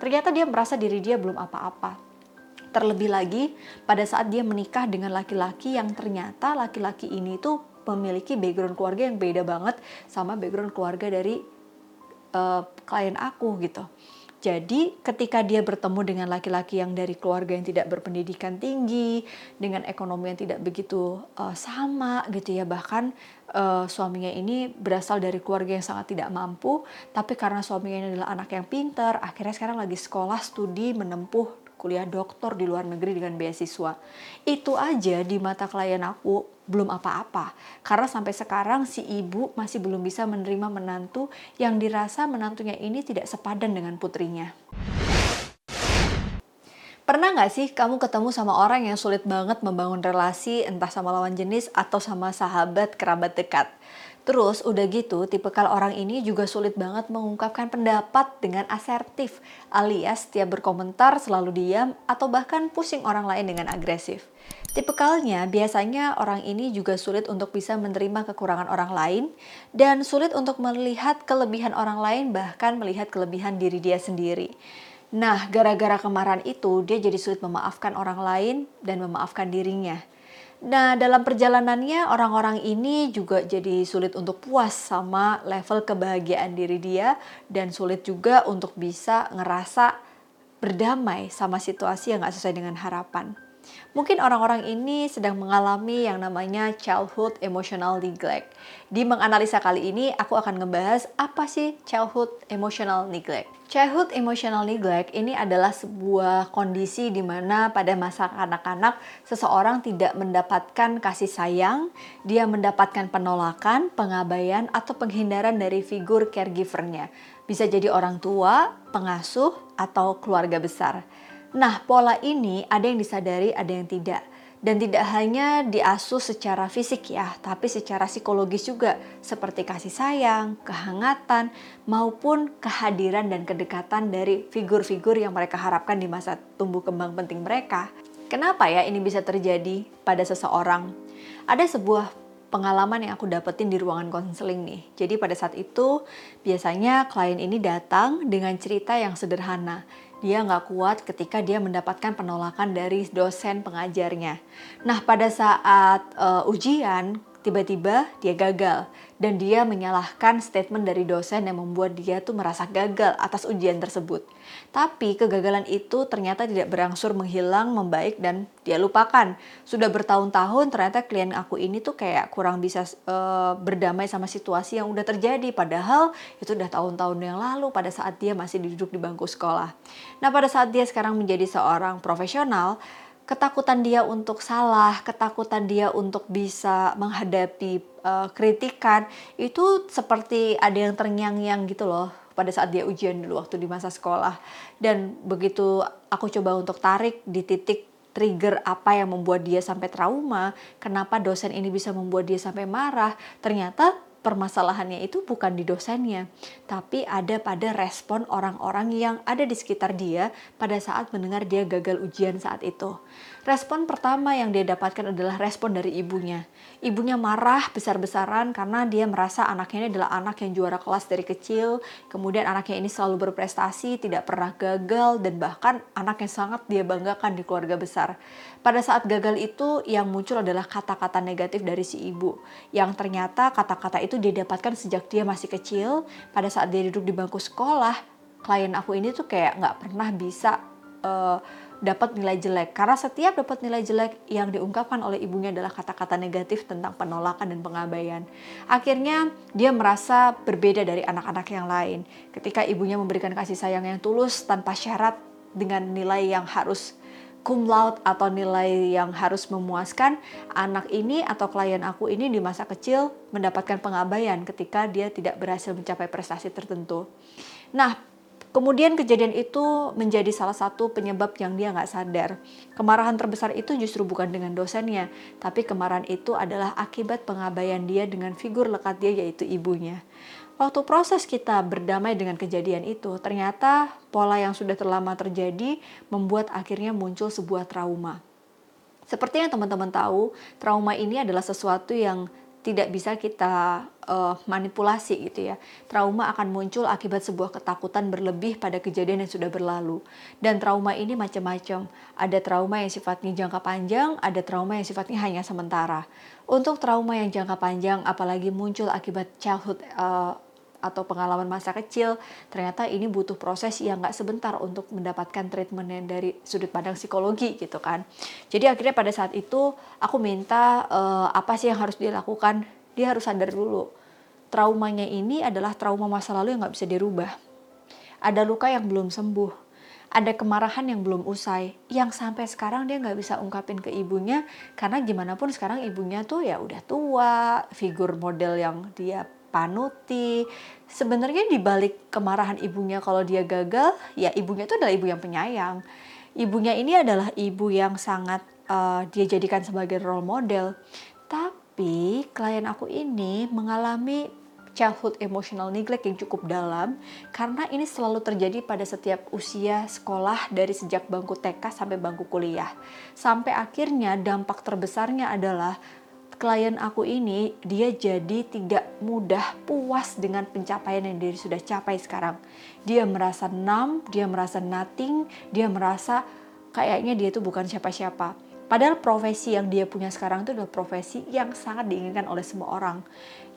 Ternyata dia merasa diri dia belum apa-apa. Terlebih lagi pada saat dia menikah dengan laki-laki yang ternyata laki-laki ini tuh memiliki background keluarga yang beda banget sama background keluarga dari uh, klien aku gitu. Jadi ketika dia bertemu dengan laki-laki yang dari keluarga yang tidak berpendidikan tinggi, dengan ekonomi yang tidak begitu uh, sama gitu ya, bahkan uh, suaminya ini berasal dari keluarga yang sangat tidak mampu, tapi karena suaminya ini adalah anak yang pintar, akhirnya sekarang lagi sekolah, studi, menempuh kuliah doktor di luar negeri dengan beasiswa. Itu aja di mata klien aku belum apa-apa. Karena sampai sekarang si ibu masih belum bisa menerima menantu yang dirasa menantunya ini tidak sepadan dengan putrinya. Pernah nggak sih kamu ketemu sama orang yang sulit banget membangun relasi entah sama lawan jenis atau sama sahabat kerabat dekat? Terus udah gitu, tipikal orang ini juga sulit banget mengungkapkan pendapat dengan asertif, alias tiap berkomentar selalu diam atau bahkan pusing orang lain dengan agresif. Tipikalnya biasanya orang ini juga sulit untuk bisa menerima kekurangan orang lain dan sulit untuk melihat kelebihan orang lain bahkan melihat kelebihan diri dia sendiri. Nah, gara-gara kemarahan itu dia jadi sulit memaafkan orang lain dan memaafkan dirinya. Nah, dalam perjalanannya orang-orang ini juga jadi sulit untuk puas sama level kebahagiaan diri dia dan sulit juga untuk bisa ngerasa berdamai sama situasi yang gak sesuai dengan harapan. Mungkin orang-orang ini sedang mengalami yang namanya childhood emotional neglect. Di menganalisa kali ini, aku akan ngebahas apa sih childhood emotional neglect. Childhood emotional neglect ini adalah sebuah kondisi di mana pada masa anak-anak seseorang tidak mendapatkan kasih sayang, dia mendapatkan penolakan, pengabaian, atau penghindaran dari figur caregivernya. Bisa jadi orang tua, pengasuh, atau keluarga besar. Nah, pola ini ada yang disadari, ada yang tidak. Dan tidak hanya diasuh secara fisik ya, tapi secara psikologis juga, seperti kasih sayang, kehangatan, maupun kehadiran dan kedekatan dari figur-figur yang mereka harapkan di masa tumbuh kembang penting mereka. Kenapa ya ini bisa terjadi pada seseorang? Ada sebuah pengalaman yang aku dapetin di ruangan konseling nih. Jadi pada saat itu biasanya klien ini datang dengan cerita yang sederhana dia nggak kuat ketika dia mendapatkan penolakan dari dosen pengajarnya. Nah, pada saat uh, ujian, tiba-tiba dia gagal dan dia menyalahkan statement dari dosen yang membuat dia tuh merasa gagal atas ujian tersebut. Tapi kegagalan itu ternyata tidak berangsur menghilang, membaik dan dia lupakan. Sudah bertahun-tahun ternyata klien aku ini tuh kayak kurang bisa uh, berdamai sama situasi yang udah terjadi padahal itu udah tahun-tahun yang lalu pada saat dia masih duduk di bangku sekolah. Nah, pada saat dia sekarang menjadi seorang profesional, ketakutan dia untuk salah, ketakutan dia untuk bisa menghadapi uh, kritikan itu seperti ada yang terngiang-ngiang gitu loh pada saat dia ujian dulu waktu di masa sekolah. Dan begitu aku coba untuk tarik di titik trigger apa yang membuat dia sampai trauma, kenapa dosen ini bisa membuat dia sampai marah, ternyata permasalahannya itu bukan di dosennya, tapi ada pada respon orang-orang yang ada di sekitar dia pada saat mendengar dia gagal ujian saat itu. Respon pertama yang dia dapatkan adalah respon dari ibunya. Ibunya marah besar-besaran karena dia merasa anaknya ini adalah anak yang juara kelas dari kecil, kemudian anaknya ini selalu berprestasi, tidak pernah gagal, dan bahkan anak yang sangat dia banggakan di keluarga besar. Pada saat gagal itu yang muncul adalah kata-kata negatif dari si ibu, yang ternyata kata-kata itu dia dapatkan sejak dia masih kecil, pada saat dia duduk di bangku sekolah, klien aku ini tuh kayak nggak pernah bisa uh, dapat nilai jelek karena setiap dapat nilai jelek yang diungkapkan oleh ibunya adalah kata-kata negatif tentang penolakan dan pengabaian. Akhirnya dia merasa berbeda dari anak-anak yang lain. Ketika ibunya memberikan kasih sayang yang tulus tanpa syarat dengan nilai yang harus cum laude atau nilai yang harus memuaskan, anak ini atau klien aku ini di masa kecil mendapatkan pengabaian ketika dia tidak berhasil mencapai prestasi tertentu. Nah, Kemudian kejadian itu menjadi salah satu penyebab yang dia nggak sadar. Kemarahan terbesar itu justru bukan dengan dosennya, tapi kemarahan itu adalah akibat pengabaian dia dengan figur lekat dia yaitu ibunya. Waktu proses kita berdamai dengan kejadian itu, ternyata pola yang sudah terlama terjadi membuat akhirnya muncul sebuah trauma. Seperti yang teman-teman tahu, trauma ini adalah sesuatu yang tidak bisa kita uh, manipulasi gitu ya. Trauma akan muncul akibat sebuah ketakutan berlebih pada kejadian yang sudah berlalu. Dan trauma ini macam-macam. Ada trauma yang sifatnya jangka panjang, ada trauma yang sifatnya hanya sementara. Untuk trauma yang jangka panjang, apalagi muncul akibat childhood uh, atau pengalaman masa kecil, ternyata ini butuh proses yang nggak sebentar untuk mendapatkan treatment dari sudut pandang psikologi gitu kan. Jadi akhirnya pada saat itu aku minta uh, apa sih yang harus dilakukan? Dia harus sadar dulu. Traumanya ini adalah trauma masa lalu yang nggak bisa dirubah. Ada luka yang belum sembuh. Ada kemarahan yang belum usai, yang sampai sekarang dia nggak bisa ungkapin ke ibunya, karena gimana pun sekarang ibunya tuh ya udah tua, figur model yang dia panuti. Sebenarnya di balik kemarahan ibunya kalau dia gagal, ya ibunya itu adalah ibu yang penyayang. Ibunya ini adalah ibu yang sangat uh, dia jadikan sebagai role model. Tapi klien aku ini mengalami childhood emotional neglect yang cukup dalam karena ini selalu terjadi pada setiap usia sekolah dari sejak bangku TK sampai bangku kuliah. Sampai akhirnya dampak terbesarnya adalah klien aku ini dia jadi tidak mudah puas dengan pencapaian yang dia sudah capai sekarang. Dia merasa numb, dia merasa nothing, dia merasa kayaknya dia itu bukan siapa-siapa. Padahal profesi yang dia punya sekarang itu adalah profesi yang sangat diinginkan oleh semua orang.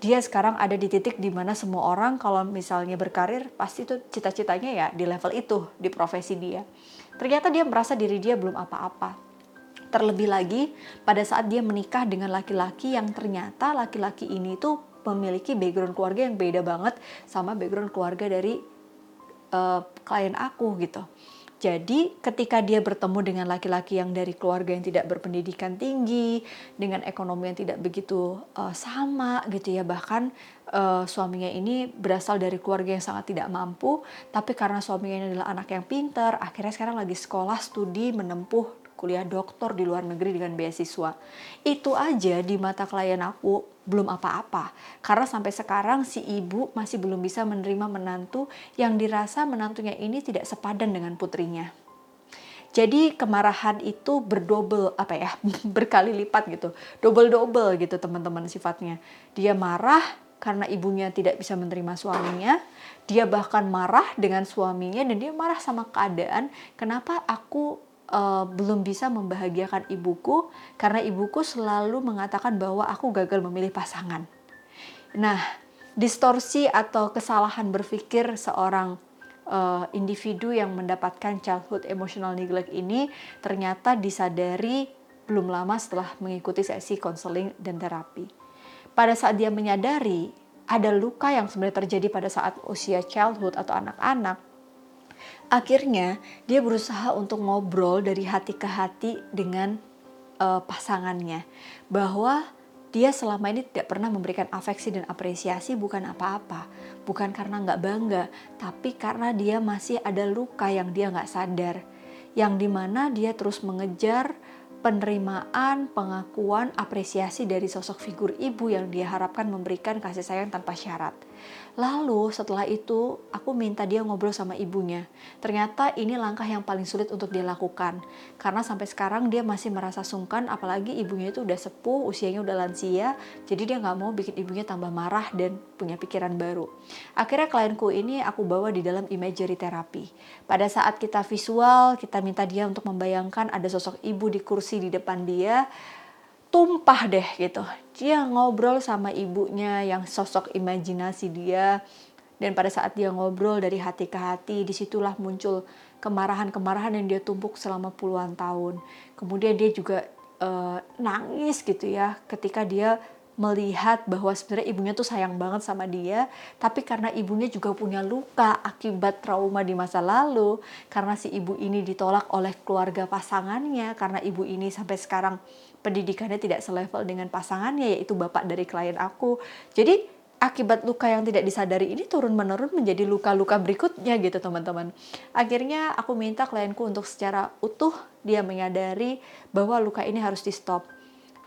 Dia sekarang ada di titik di mana semua orang kalau misalnya berkarir pasti itu cita-citanya ya di level itu di profesi dia. Ternyata dia merasa diri dia belum apa-apa Terlebih lagi pada saat dia menikah dengan laki-laki yang ternyata laki-laki ini tuh memiliki background keluarga yang beda banget sama background keluarga dari uh, klien aku gitu. Jadi ketika dia bertemu dengan laki-laki yang dari keluarga yang tidak berpendidikan tinggi, dengan ekonomi yang tidak begitu uh, sama gitu ya, bahkan uh, suaminya ini berasal dari keluarga yang sangat tidak mampu, tapi karena suaminya ini adalah anak yang pintar, akhirnya sekarang lagi sekolah, studi, menempuh kuliah doktor di luar negeri dengan beasiswa. Itu aja di mata klien aku belum apa-apa. Karena sampai sekarang si ibu masih belum bisa menerima menantu yang dirasa menantunya ini tidak sepadan dengan putrinya. Jadi kemarahan itu berdobel apa ya berkali lipat gitu, double double gitu teman-teman sifatnya. Dia marah karena ibunya tidak bisa menerima suaminya, dia bahkan marah dengan suaminya dan dia marah sama keadaan kenapa aku uh, belum bisa membahagiakan ibuku karena ibuku selalu mengatakan bahwa aku gagal memilih pasangan. Nah, distorsi atau kesalahan berpikir seorang uh, individu yang mendapatkan childhood emotional neglect ini ternyata disadari belum lama setelah mengikuti sesi konseling dan terapi. Pada saat dia menyadari ada luka yang sebenarnya terjadi pada saat usia childhood atau anak-anak, Akhirnya dia berusaha untuk ngobrol dari hati ke hati dengan uh, pasangannya. Bahwa dia selama ini tidak pernah memberikan afeksi dan apresiasi bukan apa-apa, bukan karena nggak bangga, tapi karena dia masih ada luka yang dia nggak sadar, yang di mana dia terus mengejar penerimaan, pengakuan, apresiasi dari sosok figur ibu yang dia harapkan memberikan kasih sayang tanpa syarat. Lalu setelah itu aku minta dia ngobrol sama ibunya. Ternyata ini langkah yang paling sulit untuk dia lakukan. Karena sampai sekarang dia masih merasa sungkan apalagi ibunya itu udah sepuh, usianya udah lansia. Jadi dia nggak mau bikin ibunya tambah marah dan punya pikiran baru. Akhirnya klienku ini aku bawa di dalam imagery terapi. Pada saat kita visual, kita minta dia untuk membayangkan ada sosok ibu di kursi di depan dia tumpah deh gitu. Dia ngobrol sama ibunya yang sosok imajinasi dia. Dan pada saat dia ngobrol dari hati ke hati, di situlah muncul kemarahan-kemarahan yang dia tumpuk selama puluhan tahun. Kemudian dia juga uh, nangis gitu ya ketika dia melihat bahwa sebenarnya ibunya tuh sayang banget sama dia, tapi karena ibunya juga punya luka akibat trauma di masa lalu, karena si ibu ini ditolak oleh keluarga pasangannya, karena ibu ini sampai sekarang pendidikannya tidak selevel dengan pasangannya, yaitu bapak dari klien aku. Jadi akibat luka yang tidak disadari ini turun menurun menjadi luka-luka berikutnya gitu teman-teman. Akhirnya aku minta klienku untuk secara utuh dia menyadari bahwa luka ini harus di stop.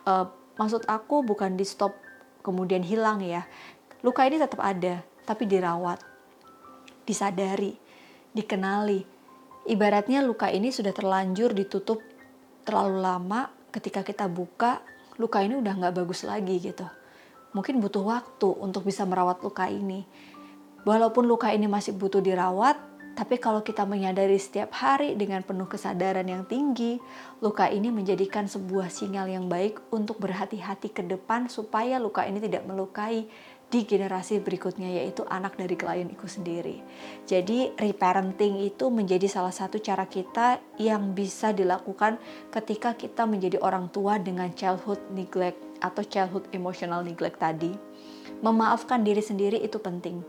Uh, Maksud aku bukan di stop kemudian hilang ya. Luka ini tetap ada, tapi dirawat, disadari, dikenali. Ibaratnya luka ini sudah terlanjur ditutup terlalu lama, ketika kita buka, luka ini udah nggak bagus lagi gitu. mungkin butuh waktu untuk bisa merawat luka ini. Walaupun luka ini masih butuh dirawat, tapi kalau kita menyadari setiap hari dengan penuh kesadaran yang tinggi, luka ini menjadikan sebuah sinyal yang baik untuk berhati-hati ke depan supaya luka ini tidak melukai di generasi berikutnya yaitu anak dari klien itu sendiri. Jadi reparenting itu menjadi salah satu cara kita yang bisa dilakukan ketika kita menjadi orang tua dengan childhood neglect atau childhood emotional neglect tadi. Memaafkan diri sendiri itu penting.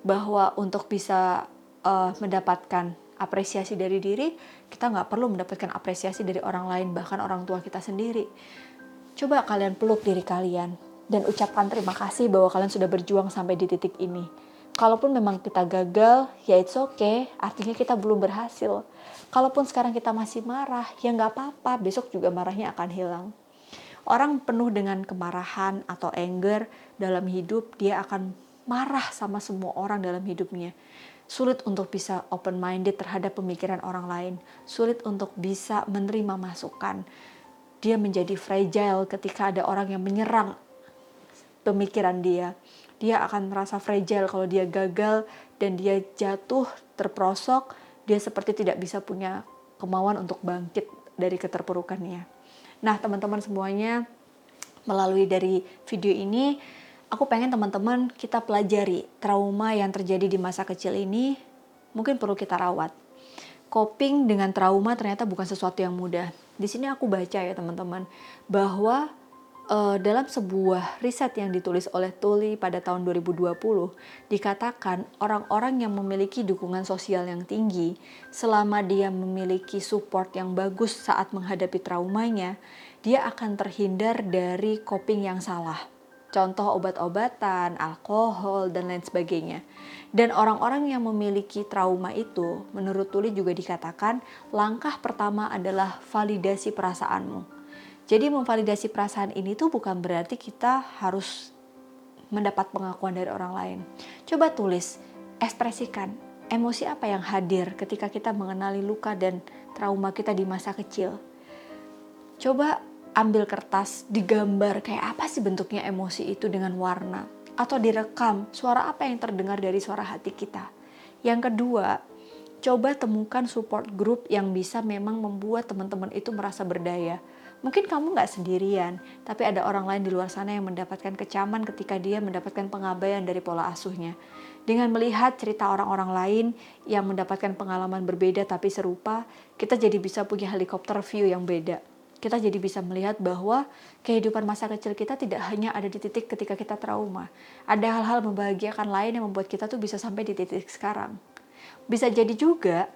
Bahwa untuk bisa uh, mendapatkan apresiasi dari diri, kita nggak perlu mendapatkan apresiasi dari orang lain, bahkan orang tua kita sendiri. Coba kalian peluk diri kalian dan ucapkan terima kasih bahwa kalian sudah berjuang sampai di titik ini. Kalaupun memang kita gagal, ya it's okay, artinya kita belum berhasil. Kalaupun sekarang kita masih marah, ya nggak apa-apa, besok juga marahnya akan hilang. Orang penuh dengan kemarahan atau anger dalam hidup, dia akan marah sama semua orang dalam hidupnya sulit untuk bisa open minded terhadap pemikiran orang lain, sulit untuk bisa menerima masukan. Dia menjadi fragile ketika ada orang yang menyerang pemikiran dia. Dia akan merasa fragile kalau dia gagal dan dia jatuh terprosok, dia seperti tidak bisa punya kemauan untuk bangkit dari keterpurukannya. Nah, teman-teman semuanya, melalui dari video ini aku pengen teman-teman kita pelajari trauma yang terjadi di masa kecil ini mungkin perlu kita rawat. Coping dengan trauma ternyata bukan sesuatu yang mudah. Di sini aku baca ya teman-teman bahwa uh, dalam sebuah riset yang ditulis oleh Tully pada tahun 2020 dikatakan orang-orang yang memiliki dukungan sosial yang tinggi selama dia memiliki support yang bagus saat menghadapi traumanya, dia akan terhindar dari coping yang salah contoh obat-obatan, alkohol, dan lain sebagainya. Dan orang-orang yang memiliki trauma itu, menurut Tuli juga dikatakan, langkah pertama adalah validasi perasaanmu. Jadi memvalidasi perasaan ini tuh bukan berarti kita harus mendapat pengakuan dari orang lain. Coba tulis, ekspresikan emosi apa yang hadir ketika kita mengenali luka dan trauma kita di masa kecil. Coba ambil kertas, digambar kayak apa sih bentuknya emosi itu dengan warna atau direkam suara apa yang terdengar dari suara hati kita. Yang kedua, coba temukan support group yang bisa memang membuat teman-teman itu merasa berdaya. Mungkin kamu nggak sendirian, tapi ada orang lain di luar sana yang mendapatkan kecaman ketika dia mendapatkan pengabaian dari pola asuhnya. Dengan melihat cerita orang-orang lain yang mendapatkan pengalaman berbeda tapi serupa, kita jadi bisa punya helikopter view yang beda kita jadi bisa melihat bahwa kehidupan masa kecil kita tidak hanya ada di titik ketika kita trauma. Ada hal-hal membahagiakan lain yang membuat kita tuh bisa sampai di titik sekarang. Bisa jadi juga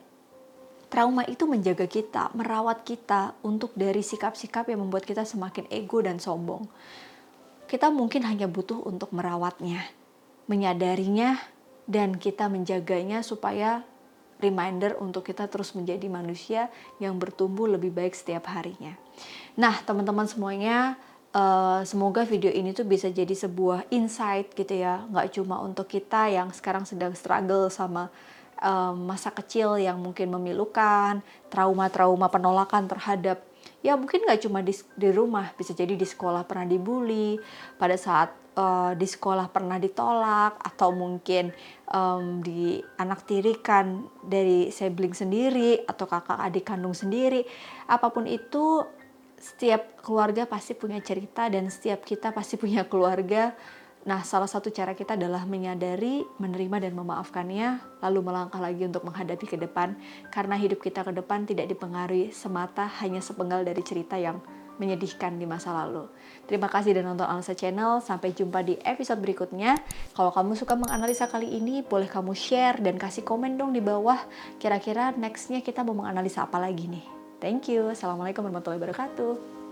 trauma itu menjaga kita, merawat kita untuk dari sikap-sikap yang membuat kita semakin ego dan sombong. Kita mungkin hanya butuh untuk merawatnya, menyadarinya, dan kita menjaganya supaya reminder untuk kita terus menjadi manusia yang bertumbuh lebih baik setiap harinya. Nah, teman-teman semuanya, uh, semoga video ini tuh bisa jadi sebuah insight gitu ya, nggak cuma untuk kita yang sekarang sedang struggle sama uh, masa kecil yang mungkin memilukan, trauma-trauma penolakan terhadap ya mungkin nggak cuma di, di rumah bisa jadi di sekolah pernah dibully pada saat uh, di sekolah pernah ditolak atau mungkin um, di anak tirikan dari sibling sendiri atau kakak adik kandung sendiri. Apa pun itu setiap keluarga pasti punya cerita dan setiap kita pasti punya keluarga Nah, salah satu cara kita adalah menyadari, menerima, dan memaafkannya, lalu melangkah lagi untuk menghadapi ke depan, karena hidup kita ke depan tidak dipengaruhi semata hanya sepenggal dari cerita yang menyedihkan di masa lalu. Terima kasih dan nonton Analisa Channel. Sampai jumpa di episode berikutnya. Kalau kamu suka menganalisa kali ini, boleh kamu share dan kasih komen dong di bawah. Kira-kira nextnya kita mau menganalisa apa lagi nih. Thank you. Assalamualaikum warahmatullahi wabarakatuh.